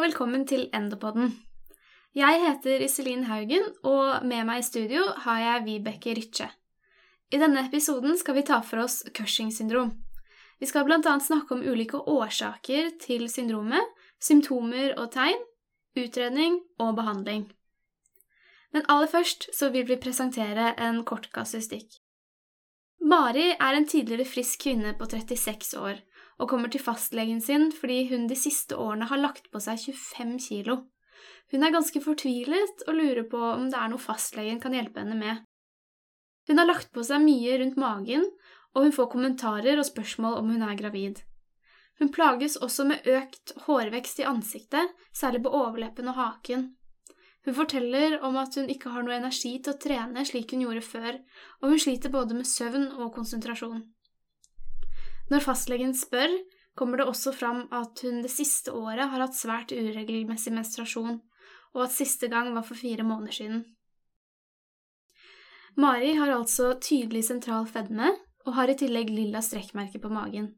og velkommen til Endopodden. Jeg heter Iselin Haugen, og med meg i studio har jeg Vibeke Rytje. I denne episoden skal vi ta for oss Cushing-syndrom. Vi skal bl.a. snakke om ulike årsaker til syndromet, symptomer og tegn, utredning og behandling. Men aller først så vil vi presentere en kort kasustikk. Mari er en tidligere frisk kvinne på 36 år og kommer til fastlegen sin fordi hun de siste årene har lagt på seg 25 kilo. Hun er ganske fortvilet og lurer på om det er noe fastlegen kan hjelpe henne med. Hun har lagt på seg mye rundt magen, og hun får kommentarer og spørsmål om hun er gravid. Hun plages også med økt hårvekst i ansiktet, særlig på overleppen og haken. Hun forteller om at hun ikke har noe energi til å trene slik hun gjorde før, og hun sliter både med søvn og konsentrasjon. Når fastlegen spør, kommer det også fram at hun det siste året har hatt svært uregelmessig menstruasjon, og at siste gang var for fire måneder siden. Mari har altså tydelig sentral fedme og har i tillegg lilla strekkmerker på magen.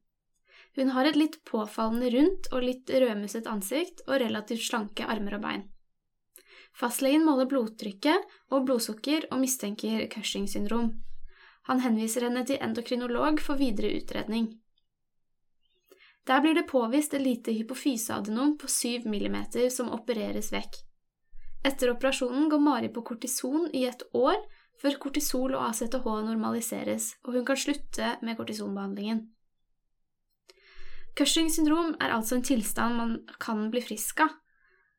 Hun har et litt påfallende rundt og litt rødmusset ansikt og relativt slanke armer og bein. Fastlegen måler blodtrykket og blodsukker og mistenker Cushing syndrom. Han henviser henne til endokrinolog for videre utredning. Der blir det påvist et lite hypofyseadenom på 7 mm som opereres vekk. Etter operasjonen går Mari på kortison i et år før kortisol og ACTH normaliseres, og hun kan slutte med kortisonbehandlingen. Cushing syndrom er altså en tilstand man kan bli frisk av.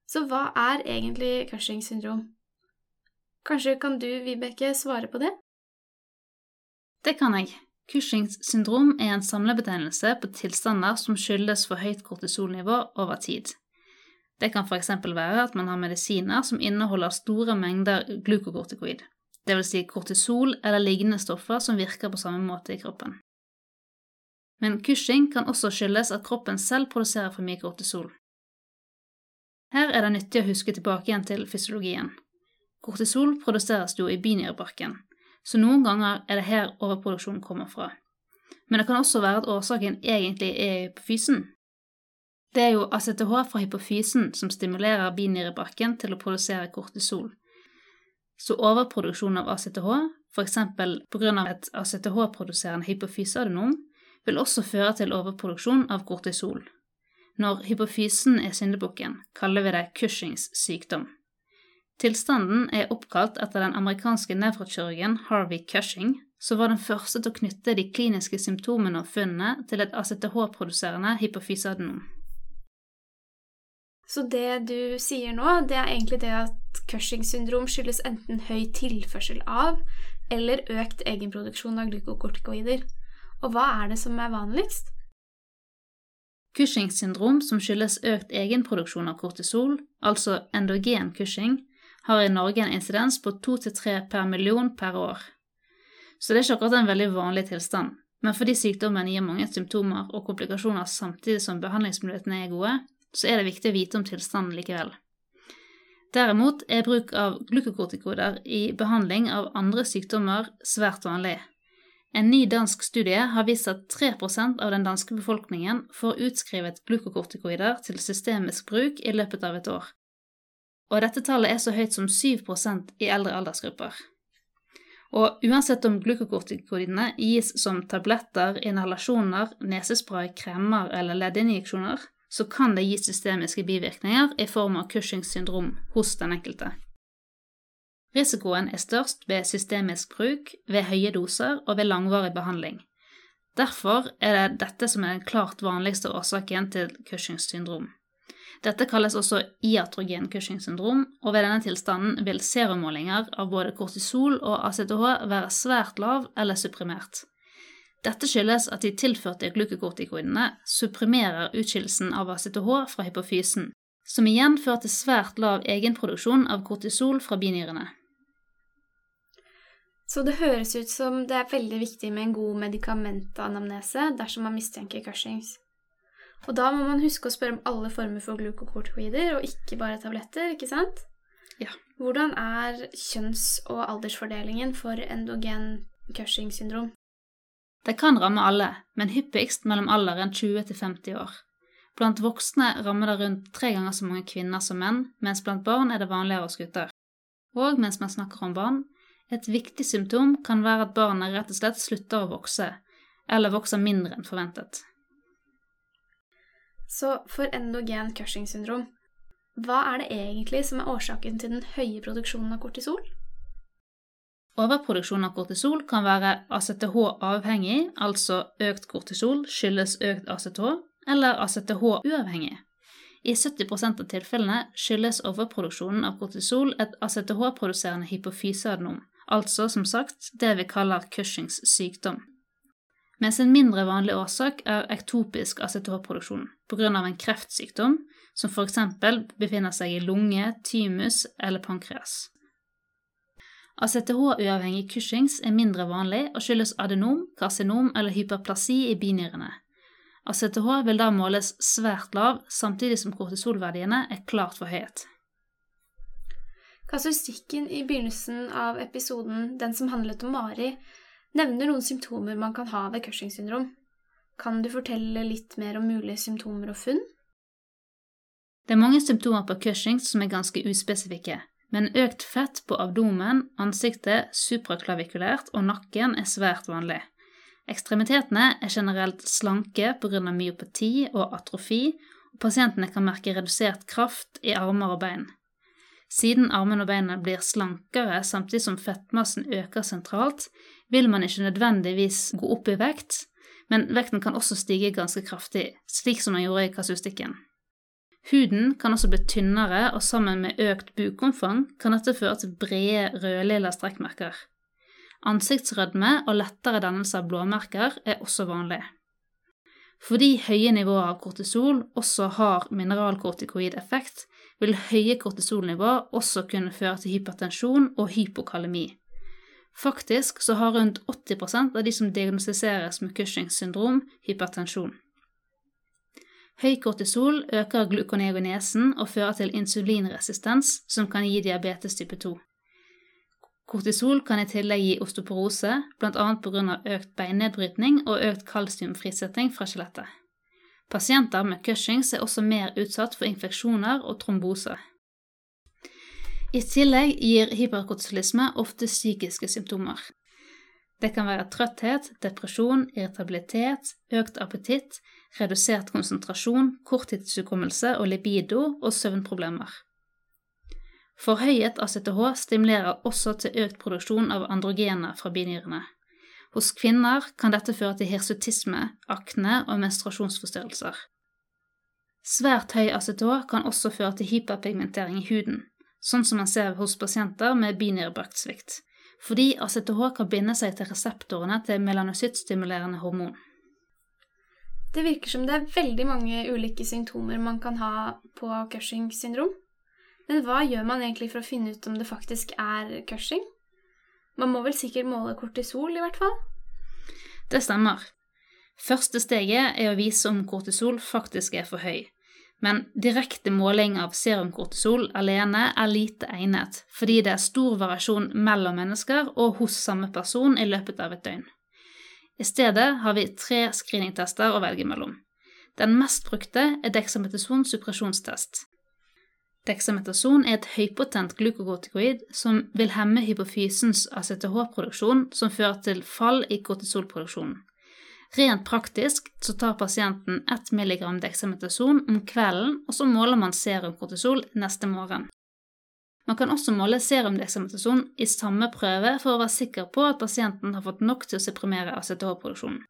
Så hva er egentlig Cushing syndrom? Kanskje kan du, Vibeke, svare på det? Det kan jeg. Cushings syndrom er en samlebetegnelse på tilstander som skyldes for høyt kortisolnivå over tid. Det kan f.eks. være at man har medisiner som inneholder store mengder glukokortikoid, dvs. Si kortisol eller lignende stoffer som virker på samme måte i kroppen. Men Cushing kan også skyldes at kroppen selv produserer for mye kortisol. Her er det nyttig å huske tilbake igjen til fysiologien. Kortisol produseres jo i binyrebarken, så noen ganger er det her overproduksjonen kommer fra. Men det kan også være at årsaken egentlig er hypofysen. Det er jo ACTH fra hypofysen som stimulerer binyrebarken til å produsere kortisol. Så overproduksjon av ACTH, f.eks. pga. et ACTH-produserende hypofyseadenom, vil også føre til overproduksjon av kortisol. Når hypofysen er syndebukken, kaller vi det Cushings sykdom. Tilstanden er oppkalt etter den amerikanske nevrokirurgen Harvey Cushing, som var den første til å knytte de kliniske symptomene og funnene til et ACTH-produserende hypofyseadenom. Så det du sier nå, det er egentlig det at Cushing syndrom skyldes enten høy tilførsel av eller økt egenproduksjon av glukokortikoider. Og hva er det som er vanligst? Cushing syndrom, som skyldes økt egenproduksjon av kortisol, altså endogen Cushing, har i Norge en insidens på to til tre per million per år. Så det er ikke akkurat en veldig vanlig tilstand, men fordi sykdommen gir mange symptomer og komplikasjoner samtidig som behandlingsmulighetene er gode, så er det viktig å vite om tilstanden likevel. Derimot er bruk av glukokortikoder i behandling av andre sykdommer svært vanlig. En ny dansk studie har vist at 3% av den danske befolkningen får utskrevet glukokortikoider til systemisk bruk i løpet av et år, og dette tallet er så høyt som 7% i eldre aldersgrupper. Og uansett om glukokortikoidene gis som tabletter, inhalasjoner, nesespray, kremmer eller leddinjeksjoner, så kan det gi systemiske bivirkninger i form av Cushings syndrom hos den enkelte. Risikoen er størst ved systemisk bruk, ved høye doser og ved langvarig behandling. Derfor er det dette som er den klart vanligste årsaken til Cushings syndrom. Dette kalles også iatrogen Cushing syndrom, og ved denne tilstanden vil serummålinger av både kortisol og ACTH være svært lav eller supprimert. Dette skyldes at de tilførte glukokortikoidene supprimerer utskillelsen av ACTH fra hypofysen, som igjen fører til svært lav egenproduksjon av kortisol fra binyrene. Så det høres ut som det er veldig viktig med en god medikamentanamnese dersom man mistenker Cushings. Og da må man huske å spørre om alle former for glukokortikoider, og ikke bare tabletter, ikke sant? Ja. Hvordan er kjønns- og aldersfordelingen for endogen Cushing syndrom? Det kan ramme alle, men hyppigst mellom alderen 20 til 50 år. Blant voksne rammer det rundt tre ganger så mange kvinner som menn, mens blant barn er det vanligere hos gutter. Og mens man snakker om barn, et viktig symptom kan være at barnet rett og slett slutter å vokse, eller vokser mindre enn forventet. Så for endogen Cushing-syndrom, hva er det egentlig som er årsaken til den høye produksjonen av kortisol? Overproduksjon av kortisol kan være ACTH-avhengig, altså økt kortisol skyldes økt ACTH, eller ACTH-uavhengig. I 70% av tilfellene skyldes overproduksjonen av kortisol et ACTH-produserende hypofyseadnom, altså som sagt det vi kaller Cushings sykdom. Mens en mindre vanlig årsak er ektopisk ACTH-produksjon pga. en kreftsykdom, som f.eks. befinner seg i lunge, thymus eller pankreas. ACTH-uavhengig Cushings er mindre vanlig og skyldes adenom, karsinom eller hyperplasi i binyrene. ACTH vil da måles svært lav, samtidig som kortisolverdiene er klart for forhøyet. Kasuistikken i begynnelsen av episoden, den som handlet om Mari, nevner noen symptomer man kan ha ved Cushing syndrom. Kan du fortelle litt mer om mulige symptomer og funn? Det er mange symptomer på Cushing som er ganske uspesifikke, men økt fett på abdomen, ansiktet, supraklavikulært og nakken er svært vanlig. Ekstremitetene er generelt slanke pga. myopati og atrofi, og pasientene kan merke redusert kraft i armer og bein. Siden armene og beina blir slankere samtidig som fettmassen øker sentralt, vil man ikke nødvendigvis gå opp i vekt, men vekten kan også stige ganske kraftig, slik som man gjorde i kasustikken. Huden kan også bli tynnere, og sammen med økt bukomfang kan dette føre til brede rødlilla strekkmerker. Ansiktsrødme og lettere dannelse av blåmerker er også vanlig. Fordi høye nivåer av kortisol også har mineralkortikoid effekt, vil høye kortisolnivåer også kunne føre til hypertensjon og hypokalemi. Faktisk så har rundt 80% av de som diagnostiseres med Cushings syndrom, hypertensjon. Høy kortisol øker glukoneogenesen og fører til insulinresistens, som kan gi diabetes type 2. Kortisol kan i tillegg gi osteoporose, bl.a. pga. økt beinnedbrytning og økt kalsiumfrisetting fra skjelettet. Pasienter med Cushings er også mer utsatt for infeksjoner og trombose. I tillegg gir hyperkortisolisme ofte psykiske symptomer. Det kan være trøtthet, depresjon, irritabilitet, økt appetitt, redusert konsentrasjon, korttidshukommelse og libido og søvnproblemer. Forhøyet ACTH stimulerer også til økt produksjon av androgener fra binyrene. Hos kvinner kan dette føre til hirsutisme, akne og menstruasjonsforstyrrelser. Svært høy ACTH kan også føre til hyperpigmentering i huden, sånn som man ser hos pasienter med binyrebraktsvikt, fordi ACTH kan binde seg til reseptorene til melanocyttstimulerende hormon. Det virker som det er veldig mange ulike symptomer man kan ha på Cushing syndrom. Men hva gjør man egentlig for å finne ut om det faktisk er Cushing? Man må vel sikkert måle kortisol, i hvert fall? Det stemmer. Første steget er å vise om kortisol faktisk er for høy. Men direkte måling av serumkortisol alene er lite egnet, fordi det er stor variasjon mellom mennesker og hos samme person i løpet av et døgn. I stedet har vi tre screeningtester å velge mellom. Den mest brukte er dexametason suppresjonstest. Dexametason er et høypotent glukokortikoid som vil hemme hypofysens ACTH-produksjon, som fører til fall i kortisolproduksjonen. Rent praktisk så tar pasienten 1 mg dexametason om kvelden, og så måler man serumkortisol neste morgen. Man kan også måle serumdexametason i samme prøve for å være sikker på at pasienten har fått nok til å supprimere ACTH-produksjonen.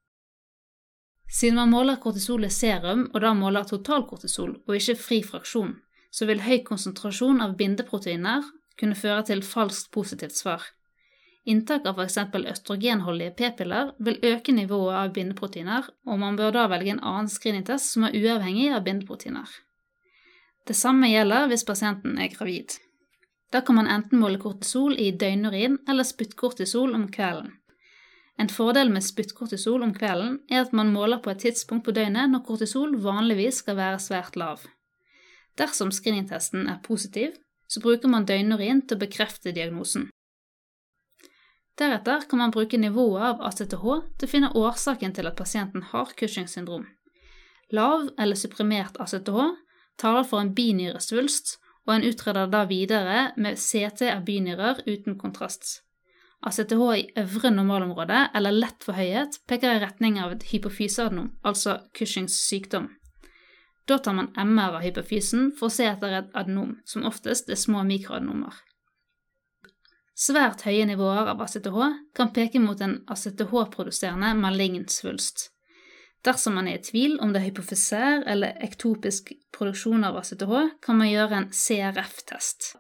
Siden man måler kortisol i serum, og da måler totalkortisol og ikke fri fraksjon, så vil høy konsentrasjon av bindeproteiner kunne føre til falskt positivt svar. Inntak av f.eks. østrogenholdige p-piller vil øke nivået av bindeproteiner, og man bør da velge en annen screeningtest som er uavhengig av bindeproteiner. Det samme gjelder hvis pasienten er gravid. Da kan man enten måle kortisol i døgnurin eller spyttkortisol om kvelden. En fordel med spyttkortisol om kvelden er at man måler på et tidspunkt på døgnet når kortisol vanligvis skal være svært lav. Dersom screeningtesten er positiv, så bruker man døgnurin til å bekrefte diagnosen. Deretter kan man bruke nivået av ACTH til å finne årsaken til at pasienten har Cushing syndrom. Lav eller supprimert ACTH taler for en binyresvulst, og en utreder da videre med CT av binyrer uten kontrast. ACTH i øvre normalområde, eller lett forhøyet, peker i retning av et hypofyseadnom, altså Cushings sykdom. Da tar man MR av hypofysen for å se etter et adenom, som oftest er små mikroadenomer. Svært høye nivåer av ACTH kan peke mot en ACTH-produserende malign svulst. Dersom man er i tvil om det er hypofysær eller ektopisk produksjon av ACTH, kan man gjøre en CRF-test.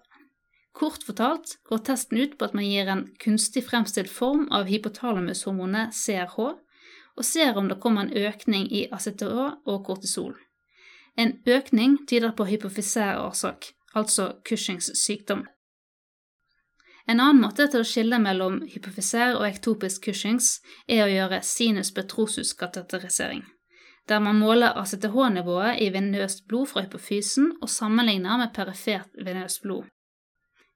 Kort fortalt går testen ut på at man gir en kunstig fremstilt form av hypotalamushormonet CRH, og ser om det kommer en økning i ACTH og kortisol. En økning tyder på hypofysær årsak, altså Cushings sykdom. En annen måte til å skille mellom hypofysær og ektopisk Cushings er å gjøre sinus petrosus-kateterisering, der man måler ACTH-nivået i venøst blod fra hypofysen og sammenligner med perifert venøst blod.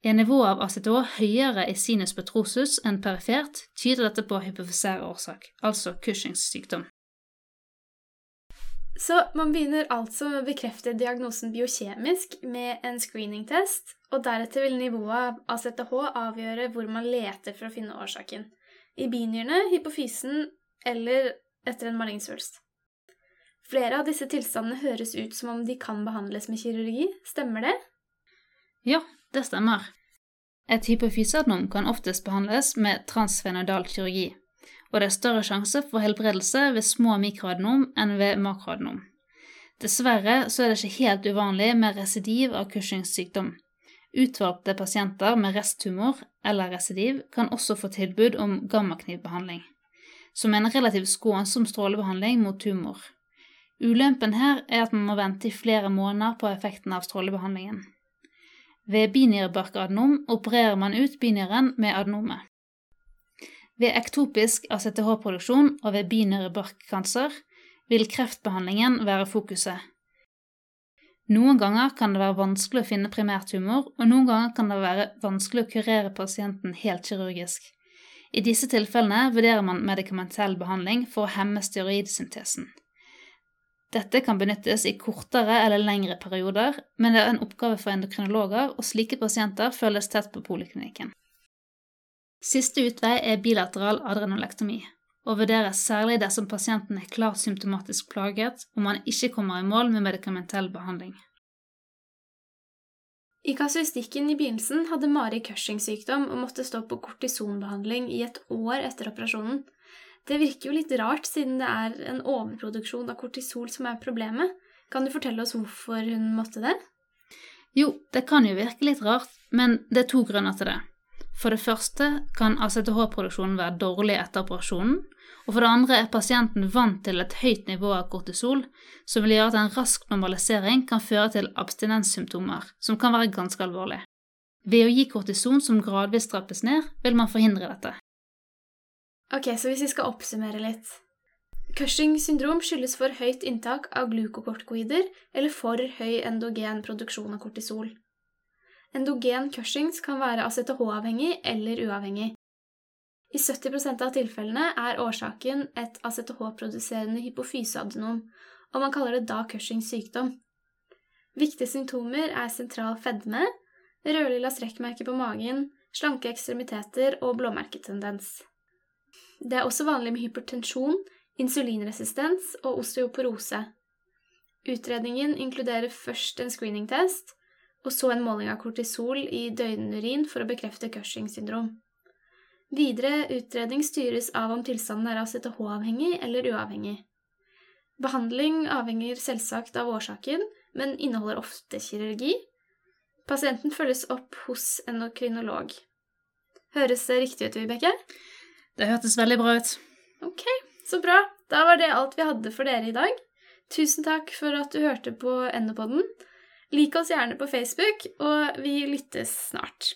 Er nivået av ACTH høyere i sinus petrosus enn perifert, tyder dette på hypofysær årsak, altså Cushings sykdom. Så man begynner altså med å bekrefte diagnosen biokjemisk med en screeningtest, og deretter vil nivået av CTH avgjøre hvor man leter for å finne årsaken. I binyrene, hypofysen eller etter en malingsvulst. Flere av disse tilstandene høres ut som om de kan behandles med kirurgi, stemmer det? Ja, det stemmer. Et hypofyseadnom kan oftest behandles med transfenodal kirurgi og det er større sjanse for helbredelse ved små mikroadenom enn ved makroadenom. Dessverre så er det ikke helt uvanlig med residiv av Cushings sykdom. Utvalgte pasienter med resttumor eller residiv kan også få tilbud om gammaknivbehandling, som er en relativt skånsom strålebehandling mot tumor. Ulempen her er at man må vente i flere måneder på effekten av strålebehandlingen. Ved binyrebarkadenom opererer man ut binyren med adenomet. Ved ektopisk ACTH-produksjon og ved binyrebarkkancer vil kreftbehandlingen være fokuset. Noen ganger kan det være vanskelig å finne primærtumor, og noen ganger kan det være vanskelig å kurere pasienten helt kirurgisk. I disse tilfellene vurderer man medikamentell behandling for å hemme steroidsyntesen. Dette kan benyttes i kortere eller lengre perioder, men det er en oppgave for endokrinologer, og slike pasienter følges tett på poliklinikken. Siste utvei er bilateral adrenolektomi, og vurderes særlig dersom pasienten er klart symptomatisk plaget og man ikke kommer i mål med medikamentell behandling. I kasuistikken i begynnelsen hadde Mari Cushing-sykdom og måtte stå på kortisonbehandling i et år etter operasjonen. Det virker jo litt rart, siden det er en overproduksjon av kortisol som er problemet. Kan du fortelle oss hvorfor hun måtte det? Jo, det kan jo virke litt rart, men det er to grunner til det. For det første kan ACTH-produksjonen være dårlig etter operasjonen, og for det andre er pasienten vant til et høyt nivå av kortisol, som vil gjøre at en rask normalisering kan føre til abstinenssymptomer, som kan være ganske alvorlig. Ved å gi kortison som gradvis trappes ned, vil man forhindre dette. Ok, så hvis vi skal oppsummere litt. Cushing syndrom skyldes for høyt inntak av glukokortikoider eller for høy endogen produksjon av kortisol. Endogen Cushings kan være ACTH-avhengig eller uavhengig. I 70% av tilfellene er årsaken et ACTH-produserende hypofyseadenom, og man kaller det da Cushings sykdom. Viktige symptomer er sentral fedme, rødlilla strekkmerker på magen, slanke ekstremiteter og blåmerketendens. Det er også vanlig med hypertensjon, insulinresistens og osteoporose. Utredningen inkluderer først en screeningtest, og så en måling av kortisol i døgnurin for å bekrefte Cushing syndrom. Videre utredning styres av om tilstanden er ACTH-avhengig eller uavhengig. Behandling avhenger selvsagt av årsaken, men inneholder ofte kirurgi. Pasienten følges opp hos endokrinolog. Høres det riktig ut, Vibeke? Det hørtes veldig bra ut. Ok, så bra. Da var det alt vi hadde for dere i dag. Tusen takk for at du hørte på Endopodden. Lik oss gjerne på Facebook, og vi lyttes snart.